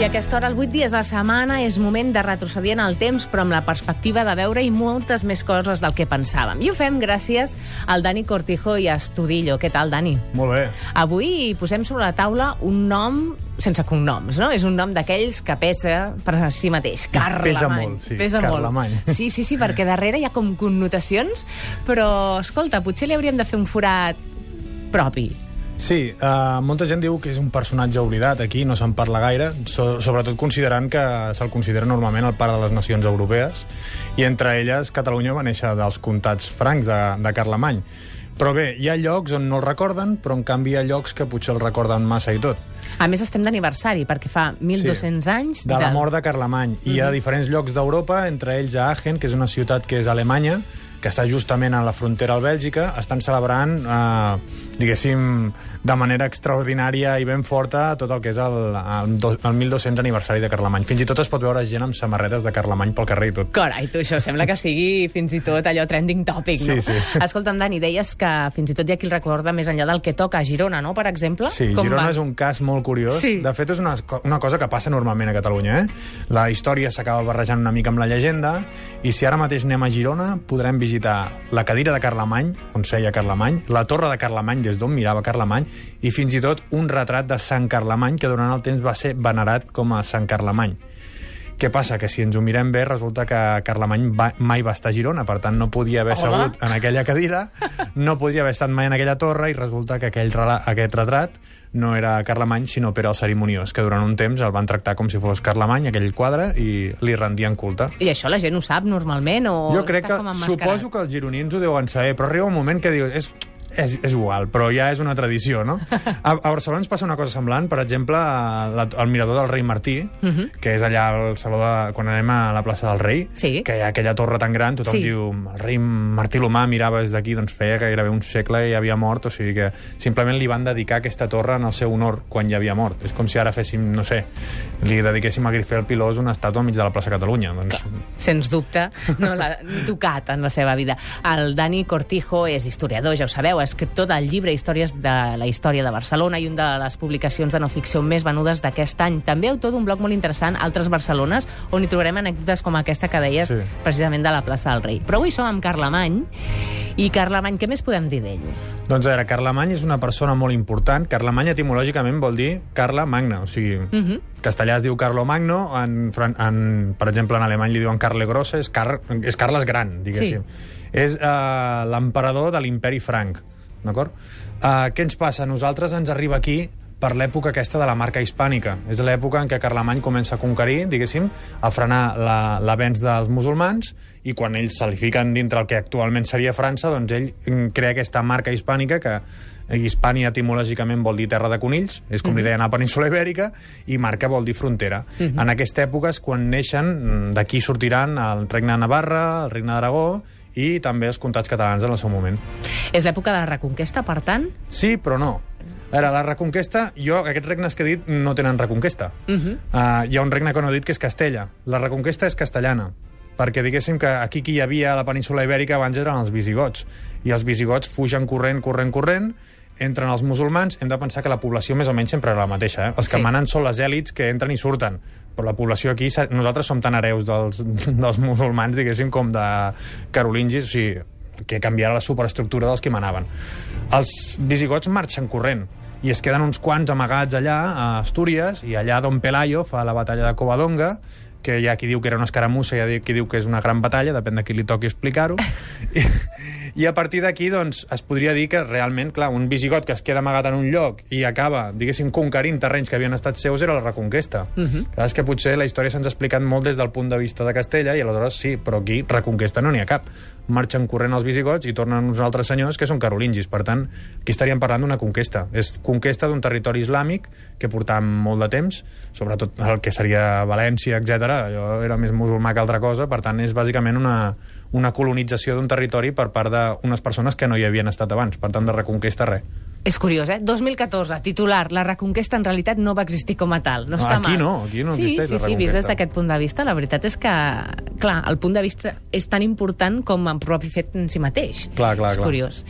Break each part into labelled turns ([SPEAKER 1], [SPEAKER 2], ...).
[SPEAKER 1] I aquesta hora, el 8 dies a la setmana, és moment de retrocedir en el temps, però amb la perspectiva de veure i moltes més coses del que pensàvem. I ho fem gràcies al Dani Cortijo i a Estudillo. Què tal, Dani?
[SPEAKER 2] Molt bé.
[SPEAKER 1] Avui posem sobre la taula un nom sense cognoms, no? És un nom d'aquells que pesa per si mateix. Carlemany.
[SPEAKER 2] Pesa molt, sí.
[SPEAKER 1] Pesa
[SPEAKER 2] Carlemany.
[SPEAKER 1] molt. Sí, sí, sí, perquè darrere hi ha com connotacions, però, escolta, potser li hauríem de fer un forat propi.
[SPEAKER 2] Sí, uh, molta gent diu que és un personatge oblidat aquí, no se'n parla gaire, so, sobretot considerant que se'l considera normalment el pare de les nacions europees, i entre elles Catalunya va néixer dels comtats francs de, de Carlemany. Però bé, hi ha llocs on no el recorden, però en canvi hi ha llocs que potser el recorden massa i tot.
[SPEAKER 1] A més, estem d'aniversari, perquè fa 1.200
[SPEAKER 2] Sí.
[SPEAKER 1] anys...
[SPEAKER 2] De la mort de Carlemany. I hi ha diferents llocs d'Europa, entre ells a Aachen, que és una ciutat que és a Alemanya, que està justament a la frontera al Bèlgica, estan celebrant, eh, diguéssim, de manera extraordinària i ben forta tot el que és el, el, do- el 1200 aniversari de Carlemany. Fins i tot es pot veure gent amb samarretes de Carlemany pel carrer i tot.
[SPEAKER 1] Carai, tu, això sembla que sigui fins i tot allò trending topic, no?
[SPEAKER 2] Sí, sí.
[SPEAKER 1] Escolta'm, Dani, deies que fins i tot hi ha qui el recorda més enllà del que toca a Girona, no?, per exemple?
[SPEAKER 2] Sí,
[SPEAKER 1] Com
[SPEAKER 2] Girona
[SPEAKER 1] va?
[SPEAKER 2] és un cas molt curiós.
[SPEAKER 1] Sí.
[SPEAKER 2] De fet, és una, una cosa que passa normalment a Catalunya. Eh? La història s'acaba barrejant una mica amb la llegenda, i si ara mateix anem a Girona, podrem visitar la cadira de Carlemany, on seia Carlemany, la torre de Carlemany, des d'on mirava Carlemany, i fins i tot un retrat de Sant Carlemany, que durant el temps va ser venerat com a Sant Carlemany. Què passa? Que si ens ho mirem bé, resulta que Carlemany va, mai va estar a Girona, per tant no podia haver
[SPEAKER 1] Hola.
[SPEAKER 2] segut en aquella cadira, no podria haver estat mai en aquella torre, i resulta que aquell, rela- aquest retrat no era Carlemany, sinó Pere el Cerimoniós, que durant un temps el van tractar com si fos Carlemany, aquell quadre, i li rendien culte.
[SPEAKER 1] I això la gent ho sap normalment o
[SPEAKER 2] jo crec
[SPEAKER 1] està
[SPEAKER 2] que, suposo que els gironins ho deuen saber, però arriba un moment que dius... És, és, és igual, però ja és una tradició, no? A, a Barcelona ens passa una cosa semblant, per exemple, la, al mirador del rei Martí, que és allà al saló de... quan anem a la plaça del rei,
[SPEAKER 1] Sí.
[SPEAKER 2] que hi ha aquella torre tan gran, tothom
[SPEAKER 1] Sí.
[SPEAKER 2] diu, el rei Martí l'Humà mirava des d'aquí, doncs feia gairebé un segle i havia mort, o sigui que simplement li van dedicar aquesta torre en el seu honor quan ja havia mort. És com si ara féssim, no sé, li dediquéssim a Grifel Pilós una estàtua enmig de la plaça Catalunya. Doncs,
[SPEAKER 1] Sens dubte, no l'ha tocat en la seva vida. El Dani Cortijo és historiador, ja ho sabeu, escriptor del llibre Històries de la història de Barcelona i una de les publicacions de no ficció més venudes d'aquest any. També autor d'un blog molt interessant, Altres Barcelones, on hi trobarem anècdotes com aquesta que deies
[SPEAKER 2] Sí.
[SPEAKER 1] precisament de la plaça del Rei. Però avui som amb Carlemany, i Carlemany, què més podem dir d'ell?
[SPEAKER 2] Doncs a veure, Carlemany és una persona molt important. Carlemany etimològicament vol dir Carla Magna, o sigui, uh
[SPEAKER 1] Mhm.
[SPEAKER 2] -huh. castellà es diu Carlo Magno, en, en, per exemple, en alemany li diuen Carle Grossa, és, Car, és Carles Gran, diguéssim. És uh, l'emperador de l'imperi franc, d'acord? Uh, què ens passa? Nosaltres ens arriba aquí per l'època aquesta de la marca hispànica. És l'època en què Carlemany comença a conquerir, diguéssim, a frenar la- l'avenç dels musulmans, i quan ells se li fiquen dintre el que actualment seria França, doncs ell mm, crea aquesta marca hispànica que Hispània etimològicament vol dir terra de conills, és com li deien a la península Ibèrica, i marca vol dir frontera. En aquesta època és quan neixen, mm, d'aquí sortiran el regne de Navarra, el regne d'Aragó, i també els comtats catalans en el seu moment.
[SPEAKER 1] És l'època de la Reconquesta, per tant?
[SPEAKER 2] Sí, però no. A veure, la reconquesta, jo, aquests regnes que he dit no tenen reconquesta. Uh -huh. uh, hi ha un regne que no he dit que és Castella. La reconquesta és castellana, perquè diguéssim que aquí qui hi havia a la península ibèrica abans eren els visigots, i els visigots fugen corrent, corrent, corrent, entren els musulmans, hem de pensar que la població més o menys sempre era la mateixa. Eh? Els que
[SPEAKER 1] Sí.
[SPEAKER 2] manen són les èlits que entren i surten, però la població aquí, sa- nosaltres som tan hereus dels, dels musulmans, diguéssim, com de carolingis, o sigui, que canviarà la superestructura dels que manaven. Els visigots marxen corrent i es queden uns quants amagats allà a Astúries i allà Don Pelayo fa la batalla de Covadonga que hi ha qui diu que era una escaramussa hi ha qui diu que és una gran batalla, depèn de qui li toqui explicar-ho. I, I a partir d'aquí, doncs, es podria dir que realment, clar, un visigot que es queda amagat en un lloc i acaba, diguéssim, conquerint terrenys que havien estat seus era la reconquesta. Uh -huh. Clar, és que potser la història se'ns ha explicat molt des del punt de vista de Castella i aleshores sí, però aquí reconquesta no n'hi ha cap. Marxen corrent els visigots i tornen uns altres senyors que són carolingis. Per tant, aquí estaríem parlant d'una conquesta. És conquesta d'un territori islàmic que portàvem molt de temps, sobretot el que seria València, etc. Allò era més musulmà que altra cosa, per tant, és bàsicament una, una colonització d'un territori per part d'unes persones que no hi havien estat abans. Per tant, de reconquesta, res.
[SPEAKER 1] És curiós, eh? 2014, titular, la reconquesta en realitat no va existir com a tal. No està
[SPEAKER 2] Aquí
[SPEAKER 1] mal.
[SPEAKER 2] no, aquí no
[SPEAKER 1] sí,
[SPEAKER 2] existeix
[SPEAKER 1] sí,
[SPEAKER 2] la
[SPEAKER 1] sí, vist
[SPEAKER 2] reconquesta.
[SPEAKER 1] des d'aquest punt de vista, la veritat és que, clar, el punt de vista és tan important com el propi fet en si mateix.
[SPEAKER 2] Clar, clar,
[SPEAKER 1] és
[SPEAKER 2] clar.
[SPEAKER 1] curiós.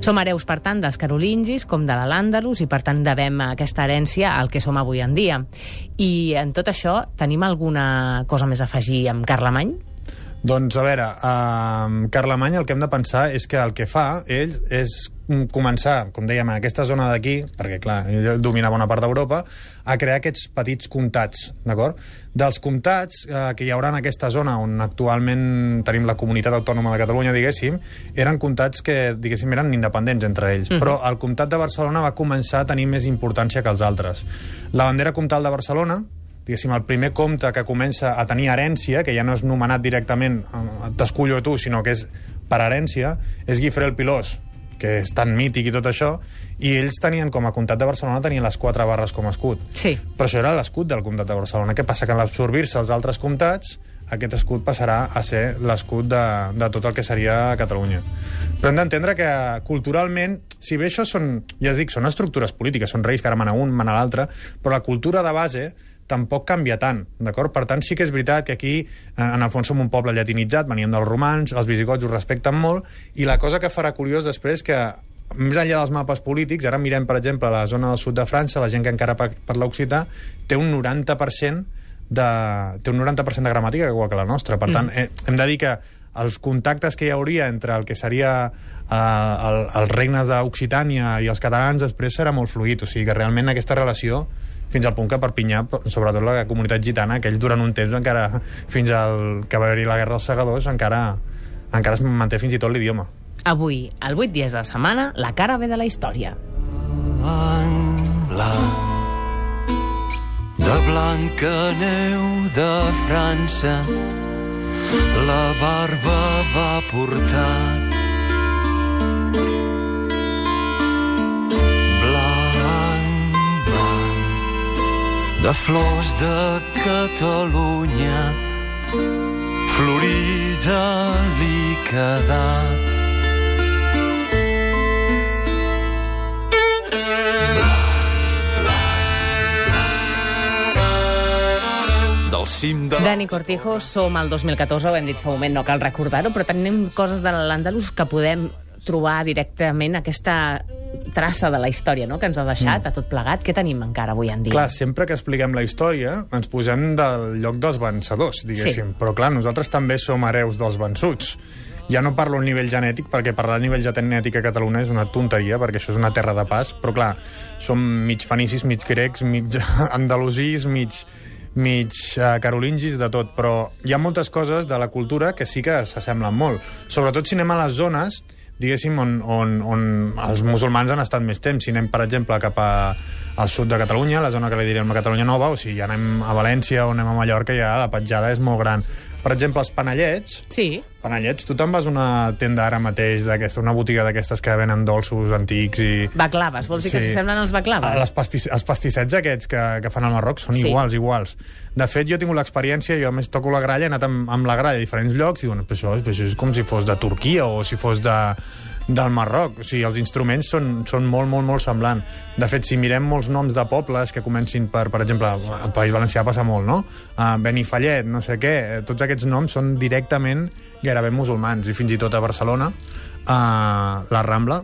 [SPEAKER 1] Som hereus, per tant, dels carolingis com de l'Àndalus i, per tant, devem aquesta herència al que som avui en dia. I en tot això, tenim alguna cosa més a afegir amb Carlemany?
[SPEAKER 2] Doncs, a veure, amb Carlemany el que hem de pensar és que el que fa ell és començar, com dèiem, en aquesta zona d'aquí, perquè, clar, ell domina bona part d'Europa, a crear aquests petits comtats, d'acord? Dels comtats eh, que hi haurà en aquesta zona on actualment tenim la comunitat autònoma de Catalunya, diguéssim, eren comtats que, diguéssim, eren independents entre ells.
[SPEAKER 1] Mhm.
[SPEAKER 2] Però el comtat de Barcelona va començar a tenir més importància que els altres. La bandera comtal de Barcelona, diguéssim, el primer comte que comença a tenir herència, que ja no és nomenat directament, eh, t'escullo tu, sinó que és per herència, és Guifré el Pilós, que és tan mític i tot això, i ells tenien, com a comtat de Barcelona, tenien les quatre barres com a escut.
[SPEAKER 1] Sí.
[SPEAKER 2] Però això era l'escut del comtat de Barcelona. Què passa? Que en l'absorbir-se els altres comtats, aquest escut passarà a ser l'escut de, de tot el que seria Catalunya. Però hem d'entendre que culturalment, si bé això són, ja es dic, són estructures polítiques, són reis que ara mana un, mana l'altre, però la cultura de base tampoc canvia tant, d'acord? Per tant, sí que és veritat que aquí, en en el fons, som un poble llatinitzat, veníem dels romans, els visigots ho respecten molt, i la cosa que farà curiós després que més enllà dels mapes polítics, ara mirem, per exemple, la zona del sud de França, la gent que encara pa- parla occità, té un 90% de, té un 90% de gramàtica igual que la nostra. Per tant, eh, hem de dir que els contactes que hi hauria entre el que seria eh, el, els regnes d'Occitània i els catalans després serà molt fluid. O sigui que realment aquesta relació fins al punt que Perpinyà, sobretot la comunitat gitana, que ells durant un temps encara, fins al que va haver-hi la guerra dels segadors, encara, encara es manté fins i tot l'idioma.
[SPEAKER 1] Avui, al 8 dies de la setmana, la cara ve de la història.
[SPEAKER 3] blanc de blanca neu de França la barba va portar de flors de Catalunya florida li quedà del cim de.
[SPEAKER 1] Dani Cortijo, som al 2014, ho hem dit fa un moment, no cal recordar-ho, però tenim coses de l'Àndalus que podem trobar directament aquesta traça de la història no? que ens ha deixat, a tot plegat. Què tenim encara avui en dia?
[SPEAKER 2] Clar, sempre que expliquem la història ens posem del lloc dels vencedors, diguéssim.
[SPEAKER 1] Sí.
[SPEAKER 2] Però clar, nosaltres també som hereus dels vençuts. Ja no parlo a nivell genètic, perquè parlar a nivell genètic a Catalunya és una tonteria, perquè això és una terra de pas, però clar, som mig fenicis, mig grecs, mig andalusís, mig mig uh, carolingis, de tot, però hi ha moltes coses de la cultura que sí que s'assemblen molt. Sobretot si anem a les zones diguéssim, on, on, on els musulmans han estat més temps. Si anem, per exemple, cap a, al sud de Catalunya, la zona que li diríem la Catalunya Nova, o si ja anem a València o anem a Mallorca, ja la petjada és molt gran. Per exemple, els panellets,
[SPEAKER 1] Sí,
[SPEAKER 2] panellets, tu te'n vas a una tenda ara mateix, d'aquesta, una botiga d'aquestes que venen dolços antics i...
[SPEAKER 1] baclaves. Vols dir que
[SPEAKER 2] Sí.
[SPEAKER 1] s'assemblen als baclaves?
[SPEAKER 2] Les pastis, els pastissets aquests que, que fan al Marroc són
[SPEAKER 1] Sí.
[SPEAKER 2] sí. iguals, iguals. De fet, jo he tingut l'experiència, jo a més toco la gralla, he anat amb, amb la gralla a diferents llocs, i diuen, però això, però això és com si fos de Turquia o si fos de, del Marroc. O sigui, els instruments són, són molt, molt, molt semblants. De fet, si mirem molts noms de pobles que comencin per, per exemple, al País Valencià passa molt, no? Uh, Benifallet, no sé què, eh, tots aquests noms són directament gairebé musulmans, i fins i tot a Barcelona, uh, la Rambla,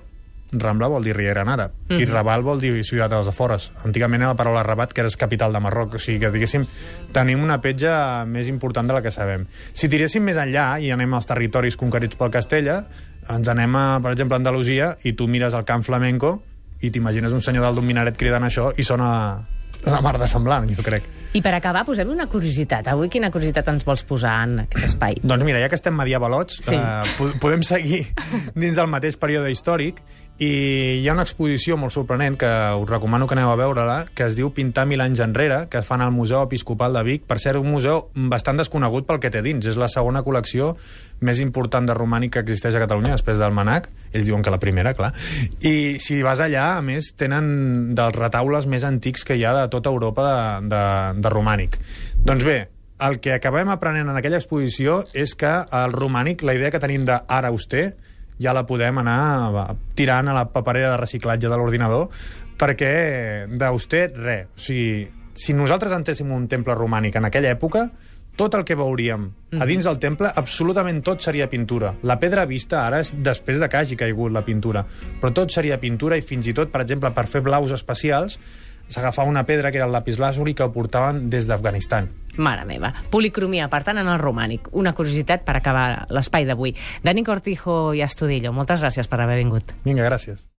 [SPEAKER 2] Rambla vol dir Riera en àrab, mm -hmm. i Raval vol dir ciutat dels afores. Antigament era la paraula Rabat, que era capital de Marroc. O sigui que, diguéssim, tenim una petja més important de la que sabem. Si tiréssim més enllà i anem als territoris conquerits pel Castella, ens anem a, per exemple, a Andalusia, i tu mires el camp flamenco i t'imagines un senyor dalt d'un minaret cridant això i sona la mar de semblant, jo crec.
[SPEAKER 1] I per acabar, posem una curiositat. Avui quina curiositat ens vols posar en aquest espai?
[SPEAKER 2] Doncs mira, ja que estem medievalots,
[SPEAKER 1] Sí.
[SPEAKER 2] eh, po podem seguir dins del mateix període històric i hi ha una exposició molt sorprenent que us recomano que aneu a veure-la, que es diu Pintar mil anys enrere, que fan al Museu Episcopal de Vic. Per cert, un museu bastant desconegut pel que té dins. És la segona col·lecció més important de romànic que existeix a Catalunya, després del Manac. Ells diuen que la primera, clar. I si vas allà, a més, tenen dels retaules més antics que hi ha de tota Europa de, de, de romànic. Doncs bé, el que acabem aprenent en aquella exposició és que el romànic, la idea que tenim d'ara auster, ja la podem anar va, tirant a la paperera de reciclatge de l'ordinador, perquè d'Austet, res. O sigui, si nosaltres entéssim un temple romànic en aquella època, tot el que veuríem a dins del temple, absolutament tot seria pintura. La pedra vista ara és després de que hagi caigut la pintura, però tot seria pintura i fins i tot, per exemple, per fer blaus especials, s'agafava una pedra que era el lapislàsuri que ho portaven des d'Afganistan.
[SPEAKER 1] Mare meva. Policromia, per tant, en el romànic. Una curiositat per acabar l'espai d'avui. Dani Cortijo i Astudillo, moltes gràcies per haver vingut.
[SPEAKER 2] Vinga, gràcies.